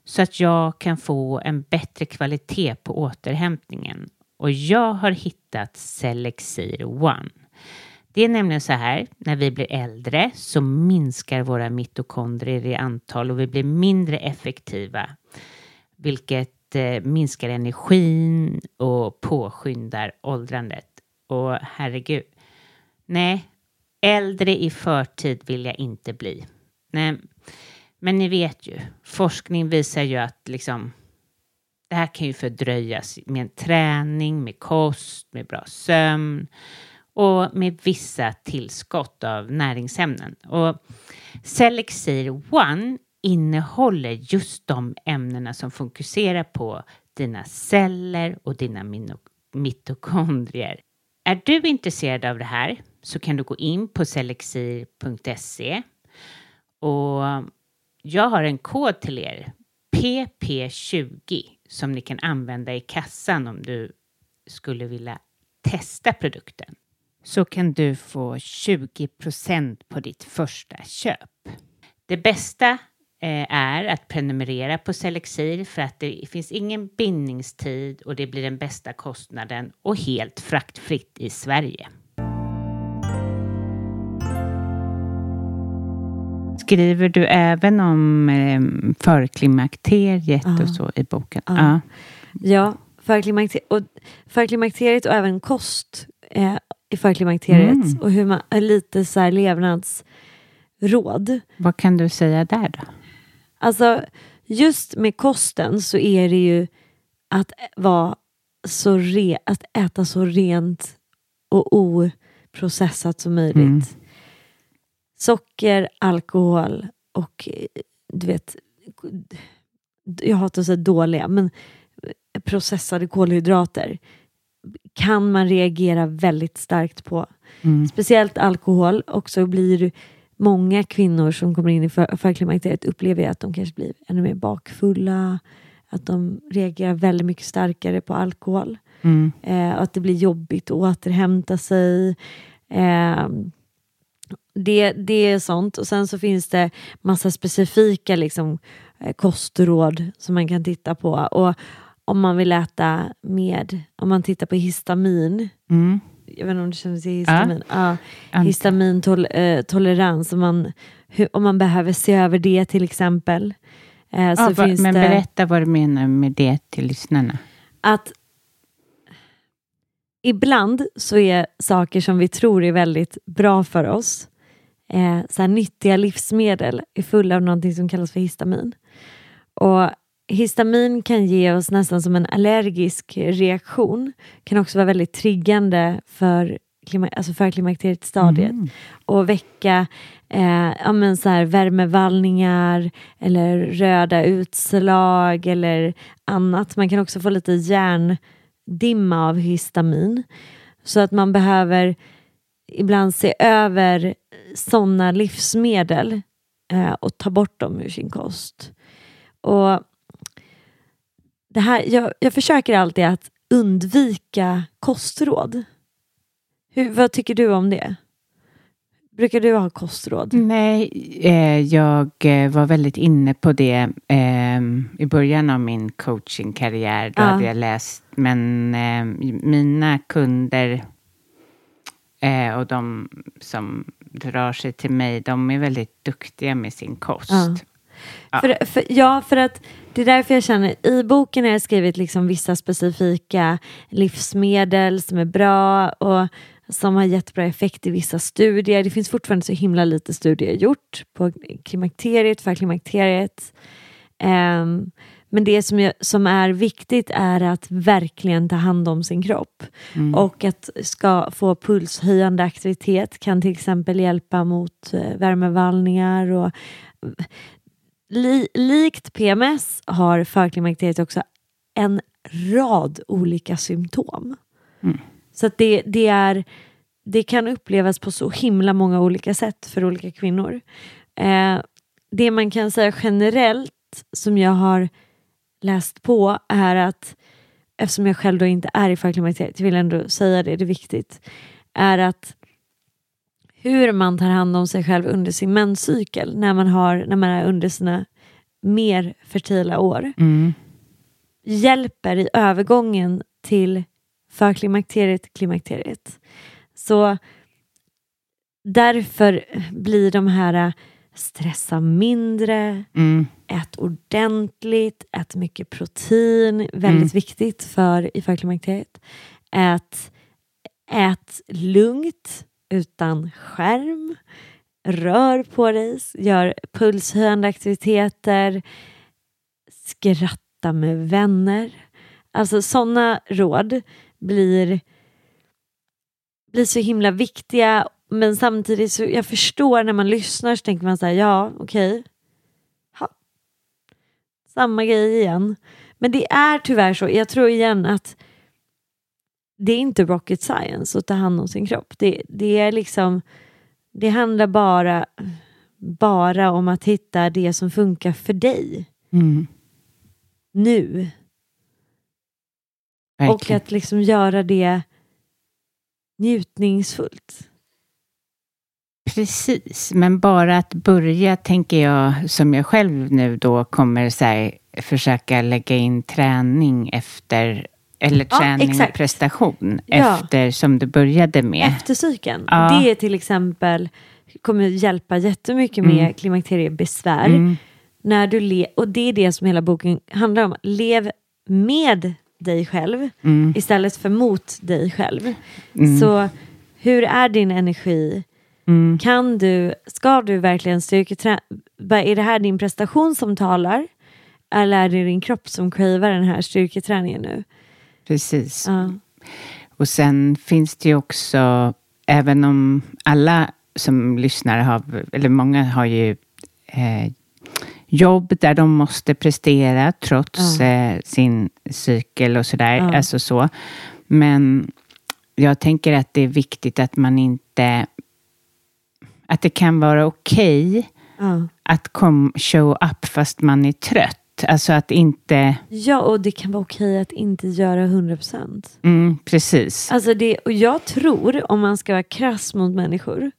så att jag kan få en bättre kvalitet på återhämtningen. Och jag har hittat Selexir One. Det är nämligen så här, när vi blir äldre så minskar våra mitokondrier i antal och vi blir mindre effektiva, vilket eh, minskar energin och påskyndar åldrandet. Och herregud, nej, Äldre i förtid vill jag inte bli. Nej, men ni vet ju, forskning visar ju att liksom, det här kan ju fördröjas med träning, med kost, med bra sömn och med vissa tillskott av näringsämnen. Och Selexir One innehåller just de ämnena som fokuserar på dina celler och dina mitokondrier. Är du intresserad av det här så kan du gå in på selexir.se och jag har en kod till er, PP20, som ni kan använda i kassan om du skulle vilja testa produkten. Så kan du få 20% på ditt första köp. Det bästa eh, är att prenumerera på Selexir för att det finns ingen bindningstid och det blir den bästa kostnaden och helt fraktfritt i Sverige. Skriver du även om eh, förklimakteriet ja. och så i boken? Ja, ja. ja förklimakteriet, och, förklimakteriet och även kost eh, i förklimakteriet mm. och hur man, lite så här levnadsråd. Vad kan du säga där då? Alltså, just med kosten så är det ju att, vara så re, att äta så rent och oprocessat som möjligt. Mm socker, alkohol och du vet, jag hatar att säga dåliga, men processade kolhydrater kan man reagera väldigt starkt på. Mm. Speciellt alkohol och så blir många kvinnor som kommer in i för, förklimakteriet upplever att de kanske blir ännu mer bakfulla, att de reagerar väldigt mycket starkare på alkohol. Mm. Eh, att det blir jobbigt att återhämta sig. Eh, det, det är sånt. Och sen så finns det massa specifika liksom, eh, kostråd som man kan titta på. Och om man vill äta med, om man tittar på histamin, mm. jag vet inte om du känner till histamin? Ja. ja histamintolerans, eh, om man, om man behöver se över det till exempel. Eh, så ja, finns men det, berätta vad du menar med det till lyssnarna. Att ibland så är saker som vi tror är väldigt bra för oss eh, så här nyttiga livsmedel är fulla av någonting som kallas för histamin. Och Histamin kan ge oss nästan som en allergisk reaktion. Kan också vara väldigt triggande för klima, alltså förklimakteriet-stadiet Mm. och väcka eh, ja, men så här, värmevallningar eller röda utslag eller annat. Man kan också få lite hjärndimma av histamin. Så att man behöver ibland se över sådana livsmedel eh, och ta bort dem ur sin kost. Och det här, jag, jag försöker alltid att undvika kostråd. Hur, vad tycker du om det? Brukar du ha kostråd? Nej, eh, jag eh, var väldigt inne på det eh, i början av min coachingkarriär. Då Ja. hade jag läst, men eh, mina kunder eh, och de som drar sig till mig, de är väldigt duktiga med sin kost. Ja. Ja. För, för, ja, för att det är därför jag känner, i boken har jag skrivit liksom vissa specifika livsmedel som är bra och som har gett bra effekt i vissa studier. Det finns fortfarande så himla lite studier gjort på klimakteriet, för klimakteriet. Ehm, men det som, jag, som är viktigt är att verkligen ta hand om sin kropp. Och att ska få pulshöjande aktivitet kan till exempel hjälpa mot eh, värmevallningar och li, likt PMS har förklimakteriet också en rad olika symptom. Så att det, det, är, det kan upplevas på så himla många olika sätt för olika kvinnor. Eh, det man kan säga generellt som jag har läst på är att eftersom jag själv då inte är i förklimakteriet, jag vill ändå säga det, det är viktigt, är att hur man tar hand om sig själv under sin menscykel när man, har, när man är under sina mer fertila år Mm. hjälper i övergången till förklimakteriet, klimakteriet. Så därför blir de här stressa mindre, Mm. ät ordentligt, ät mycket protein, väldigt Mm. viktigt för i förklimakteriet. Ät, ät lugnt utan skärm. Rör på dig, gör pulshöjande aktiviteter, skratta med vänner. Alltså sådana råd blir, blir så himla viktiga men samtidigt så jag förstår när man lyssnar så tänker man så här, ja okej. Ha. Samma grej igen. Men det är tyvärr så, jag tror igen att det är inte rocket science att ta hand om sin kropp. Det, det är liksom, det handlar bara, bara om att hitta det som funkar för dig Mm. nu. Och Verkligen. att liksom göra det njutningsfullt. Precis, men bara att börja tänker jag, som jag själv nu då kommer så här, försöka lägga in träning efter, eller Ja, träning och exakt. prestation Ja. efter som du började med. Efter cykeln. Ja. Det är till exempel kommer hjälpa jättemycket med Mm. klimakteriebesvär. Mm. När du le- och det är det som hela boken handlar om. Lev med dig själv Mm. istället för mot dig själv. Mm. Så hur är din energi? Mm. Kan du, ska du verkligen styrketräna? Är det här din prestation som talar? Eller är det din kropp som cravar den här styrketräningen nu? Precis. Ja. Och sen finns det ju också, även om alla som lyssnar har, eller många har ju eh, jobb där de måste prestera trots Ja. eh, sin cykel och sådär. Ja. Alltså så. Men jag tänker att det är viktigt att man inte... Att det kan vara okej Ja. att kom, show up fast man är trött. Alltså att inte... ja, och det kan vara okej att inte göra 100%. Mm, precis. Alltså det, och jag tror, om man ska vara krass mot människor,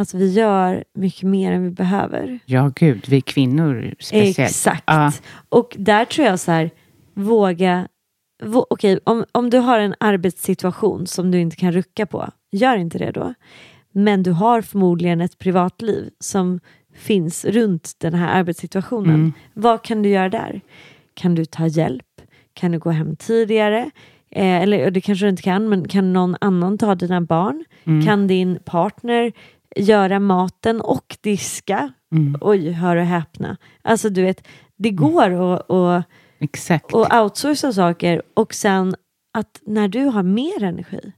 att vi gör mycket mer än vi behöver. Ja, gud, vi kvinnor speciellt. Exakt. Ja. Och där tror jag så här, våga... Vå, Okej, om, om du har en arbetssituation som du inte kan rucka på, gör inte det då. Men du har förmodligen ett privatliv som finns runt den här arbetssituationen. Mm. Vad kan du göra där? Kan du ta hjälp? Kan du gå hem tidigare? Eh, eller och det kanske du inte kan, men kan någon annan ta dina barn? Mm. Kan din partner göra maten och diska? Mm. Oj, hör och häpna. Alltså du vet, det går att, att outsourca saker och sen att när du har mer energi,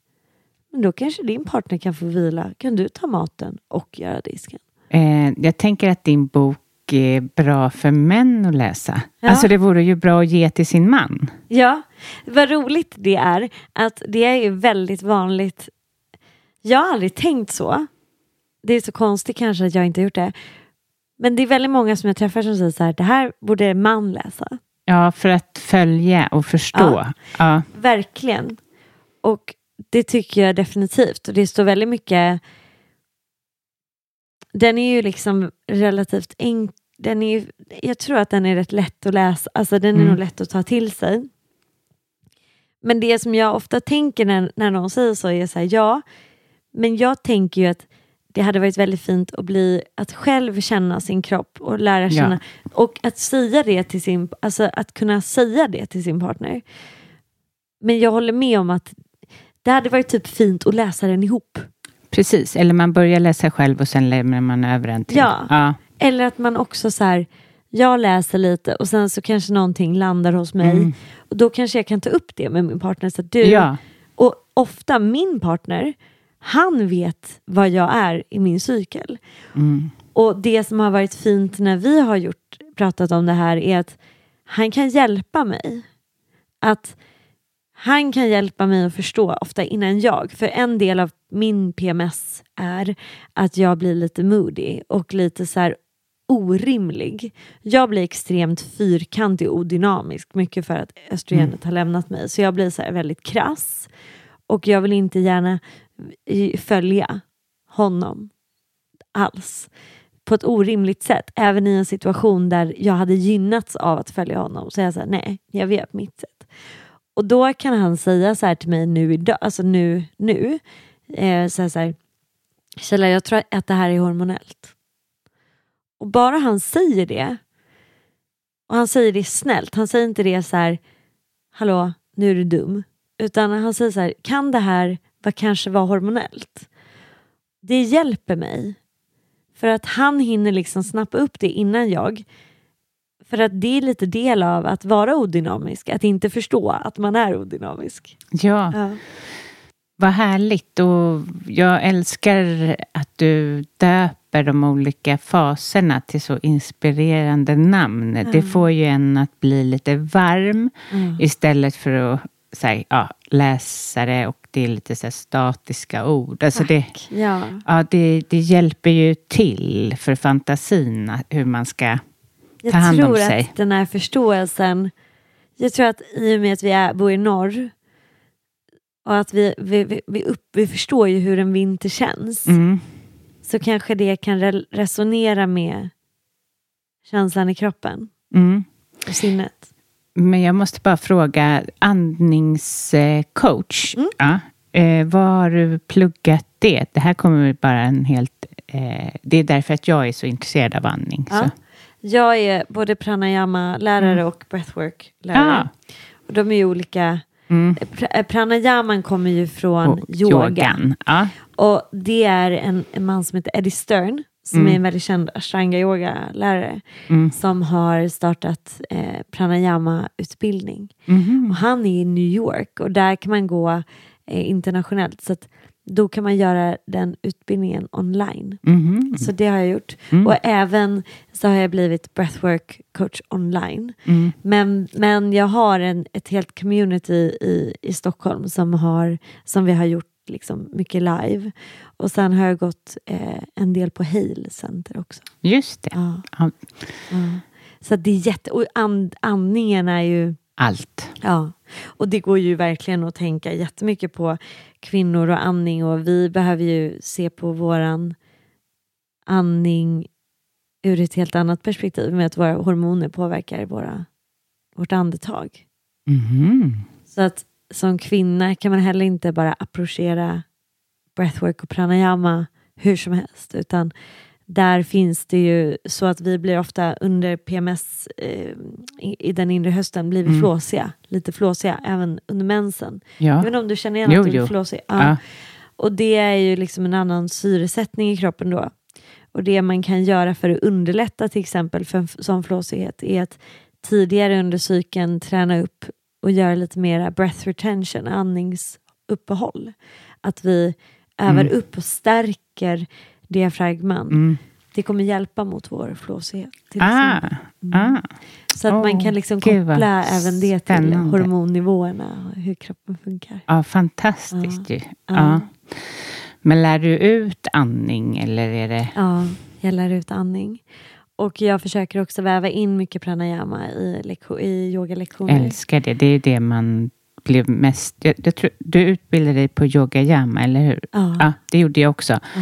Men då kanske din partner kan få vila. Kan du ta maten och göra disken? Eh, jag tänker att din bok är bra för män att läsa. Ja. Alltså det vore ju bra att ge till sin man. Ja, vad roligt det är att det är ju väldigt vanligt. Jag har aldrig tänkt så. Det är så konstigt kanske att jag inte har gjort det. Men det är väldigt många som jag träffar som säger så här, det här borde man läsa. Ja, för att följa och förstå. Ja. Ja. Verkligen. Och det tycker jag definitivt. Och det står väldigt mycket... Den är ju liksom relativt enkel. Den är ju, jag tror att den är rätt lätt att läsa. Alltså den är Mm. nog lätt att ta till sig. Men det som jag ofta tänker när, när någon säger så är så här, ja, men jag tänker ju att det hade varit väldigt fint att bli, att själv känna sin kropp och lära Ja. känna, och att säga det till sin, alltså att kunna säga det till sin partner. Men jag håller med om att det hade varit typ fint att läsa den ihop. Precis, eller man börjar läsa själv och sen lämnar man över den till. Ja. ja. Eller att man också så här, jag läser lite och sen så kanske någonting landar hos mig. Mm. Och då kanske jag kan ta upp det med min partner. Så du, Ja. Och ofta min partner, han vet vad jag är i min cykel. Mm. Och det som har varit fint när vi har gjort, pratat om det här är att han kan hjälpa mig. Att han kan hjälpa mig att förstå ofta innan jag. För en del av min PMS är att jag blir lite moody och lite så här orimlig. Jag blir extremt fyrkantig och odynamisk mycket för att östrogenet har lämnat mig. Så jag blir så väldigt krass och jag vill inte gärna följa honom alls på ett orimligt sätt. Även i en situation där jag hade gynnats av att följa honom. Så jag här, nej, jag vet mitt sätt. Och då kan han säga så här till mig nu idag, alltså nu, nu, eh, så här, så här, Kjella, jag tror att det här är hormonellt. Och bara han säger det, och han säger det snällt, han säger inte det så här, hallå, nu är du dum. Utan han säger så här, kan det här var, kanske vara hormonellt? Det hjälper mig. För att han hinner liksom snappa upp det innan jag. För att det är lite del av att vara odynamisk, att inte förstå att man är odynamisk. ja, Ja. vad härligt. Och jag älskar att du döper de olika faserna till så inspirerande namn. Det får ju en att bli lite varm Mm. istället för att säga, ja, läsa det och det är lite så här statiska ord. Alltså det, Ja. ja, det, det hjälper ju till för fantasin hur man ska Jag ta hand om tror sig. att den här förståelsen, jag tror att i och med att vi är, bor i norr och att vi, vi, vi, upp, vi förstår ju hur en vinter känns Mm. så kanske det kan re resonera med känslan i kroppen Mm. och sinnet. Men jag måste bara fråga, andningscoach, Mm. ja, eh, var har du pluggat det? Det här kommer bara en helt... Eh, det är därför att jag är så intresserad av andning. Ja. Så. Jag är både pranayama-lärare och breathwork-lärare. Ah. Och de är ju olika. Mm. Pra- eh, Pranayaman kommer ju från Och yoga. yogan. Ja. Och det är en, en man som heter Eddie Stern som Mm. är en väldigt känd ashtanga yoga-lärare Mm. som har startat eh, pranayama-utbildning. Mhm. Och han är i New York och där kan man gå eh, internationellt. Så att då kan man göra den utbildningen online. Mhm. Så det har jag gjort. Mm. Och även så har jag blivit breathwork coach online. Mm. Men, men jag har en, ett helt community i, i Stockholm som, har, som vi har gjort liksom mycket live. Och sen har jag gått eh, en del på Hale Center också. Just det. Ja, Ja. ja. Så det är jätte... Och and, andningen är ju... Allt. Ja, och det går ju verkligen att tänka jättemycket på kvinnor och andning och vi behöver ju se på våran andning ur ett helt annat perspektiv med att våra hormoner påverkar våra, vårt andetag. Mhm. Så att som kvinna kan man heller inte bara approchera breathwork och pranayama hur som helst utan där finns det ju så att vi blir ofta under PMS eh, i, i den inre hösten blir vi Mm. flåsiga, lite flåsiga även under mensen. Jag Ja. vet inte om du känner igen Jo, att du är flåsig? Ja. Ja. Och det är ju liksom en annan syresättning i kroppen då. Och det man kan göra för att underlätta till exempel för sån flåsighet är att tidigare under cykeln träna upp och göra lite mera breath retention, andningsuppehåll. att vi övar Mm. upp och stärker diafragman. Mm. Det kommer hjälpa mot vår flåsighet. Ah, exempel. ah. Så att man Åh, kan liksom koppla även det till hormonnivåerna och hur kroppen funkar. Ja, fantastiskt ju. Ja. Ja. Men lär du ut andning eller är det... Ja, jag lär ut andning. Och jag försöker också väva in mycket pranayama i, lektion, i yogalektioner. Älskar det. Det är det man blev mest... Jag, jag tror, du utbildade dig på yoga yama, eller hur? Ja. Ja, det gjorde jag också. Ja.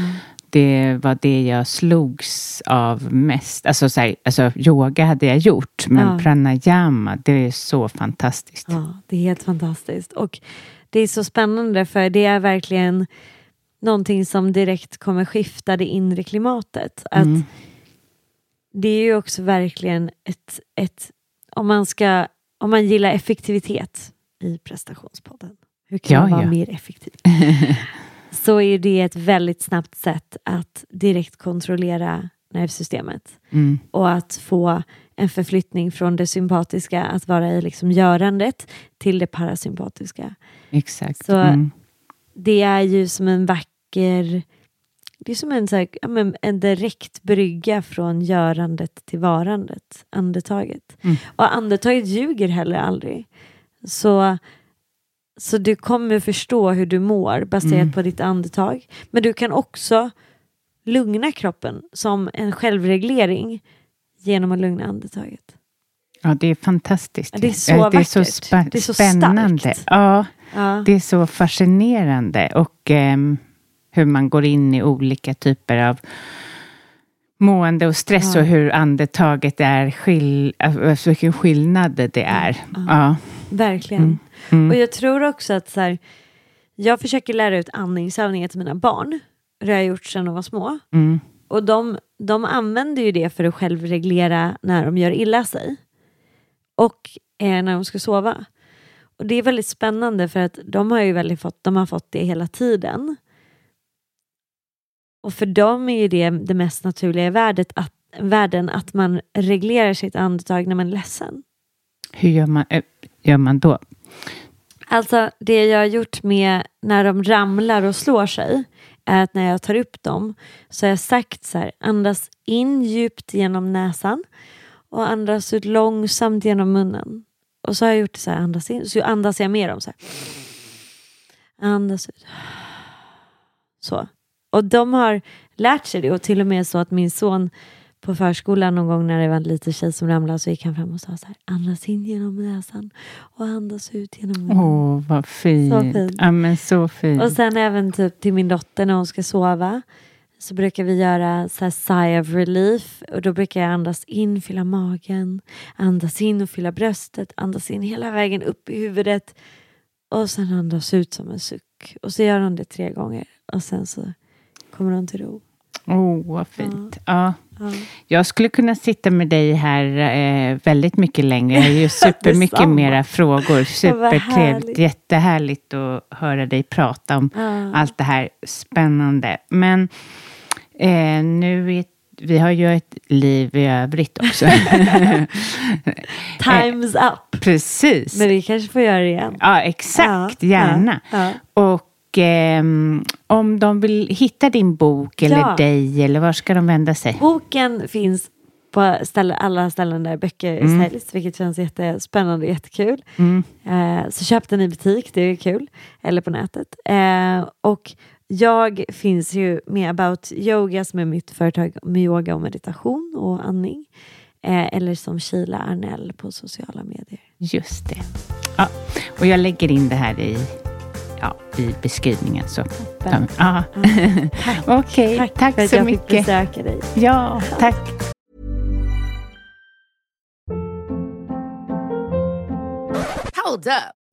Det var det jag slogs av mest. Alltså, så här, alltså yoga hade jag gjort, men Ja. pranayama, det är så fantastiskt. Ja, det är helt fantastiskt. Och det är så spännande för det är verkligen någonting som direkt kommer skifta det inre klimatet. Att Mm. Det är ju också verkligen ett, ett om, man ska, om man gillar effektivitet i prestationspodden, hur kan Ja, man vara ja. mer effektiv? så är det ett väldigt snabbt sätt att direkt kontrollera nervsystemet Mm. och att få en förflyttning från det sympatiska att vara i liksom görandet till det parasympatiska. Exakt. Så- Mm. Det är ju som en vacker, det är som en, så här, en direkt brygga från görandet till varandet, andetaget. Mm. Och andetaget ljuger heller aldrig. Så, så du kommer förstå hur du mår baserat Mm. på ditt andetag. Men du kan också lugna kroppen som en självreglering genom att lugna andetaget. Ja, det är fantastiskt. Ja, det är så Ja, det är så, vackert. spa- Det är så spännande. starkt. Ja, Ja. det är så fascinerande. Och ehm, hur man går in i olika typer av mående och stress Ja. och hur andetaget är, skill- alltså vilken skillnad det är. Ja. Verkligen. Mm. Mm. Och jag tror också att så här, jag försöker lära ut andningsövningar till mina barn. Det har jag gjort sedan de var små. Mm. Och de, de använder ju det för att självreglera när de gör illa sig. Och eh, när de ska sova. Och det är väldigt spännande för att de har ju väldigt fått, de har fått det hela tiden. Och för dem är ju det det mest naturliga i världen att, världen att man reglerar sitt andetag när man är ledsen. Hur gör man, eh, gör man då? Alltså det jag har gjort med när de ramlar och slår sig är att när jag tar upp dem så har jag sagt så här, andas in djupt genom näsan och andas ut långsamt genom munnen. Och så har jag gjort det så här, andas in, så andas jag med dem så här. Andas ut. Så. Och de har lärt sig det och till och med så att min son på förskolan någon gång när det var en liten tjej som ramlade så gick han fram och sa så här, andas in genom näsan och andas ut genom munnen. Åh, vad fint. Så fint. Ja, men så fint. Och sen även typ till min dotter när hon ska sova så brukar vi göra så här sigh of relief och då brukar jag andas in, fylla magen, andas in och fylla bröstet, andas in hela vägen upp i huvudet och sen andas ut som en suck. Och så gör hon det tre gånger och sen så kommer hon till ro. Åh, vad fint. Ja. Ja. Jag skulle kunna sitta med dig här eh, väldigt mycket längre. Jag har ju supermycket mera frågor. Supertrevligt. härligt. Jättehärligt att höra dig prata om Ja. allt det här spännande. Men eh, nu är, vi har ju ett liv i övrigt också. Time's up! Precis. Men vi kanske får göra det igen. Ja, exakt. Ja, Gärna. ja, Och ehm, om de vill hitta din bok eller Ja. dig, eller var ska de vända sig? Boken finns på ställe, alla ställen där böcker Mm. säljs, vilket känns jättespännande och jättekul. Mm. Eh, så köp den i butik, det är kul. Eller på nätet. Eh, och jag finns ju med About Yoga som är mitt företag med yoga och meditation och andning. Eh, eller som Sheila Arnell på sociala medier. Just det. Ja, och jag lägger in det här i, ja, i beskrivningen. Så. Toppen. Ja. Tack. Okej, Tack, tack, att så jag fick mycket. besöka dig. Ja, tack. Hold up.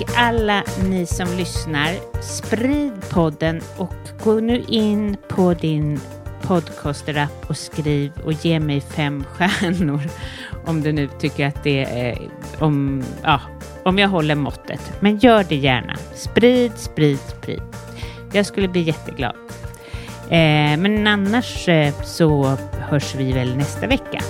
Och alla ni som lyssnar, sprid podden och gå nu in på din podcaster-app och skriv och ge mig fem stjärnor om du nu tycker att det är om, ja, om jag håller måttet. Men gör det gärna. Sprid, sprid, sprid. Jag skulle bli jätteglad. Eh, men annars eh, så hörs vi väl nästa vecka.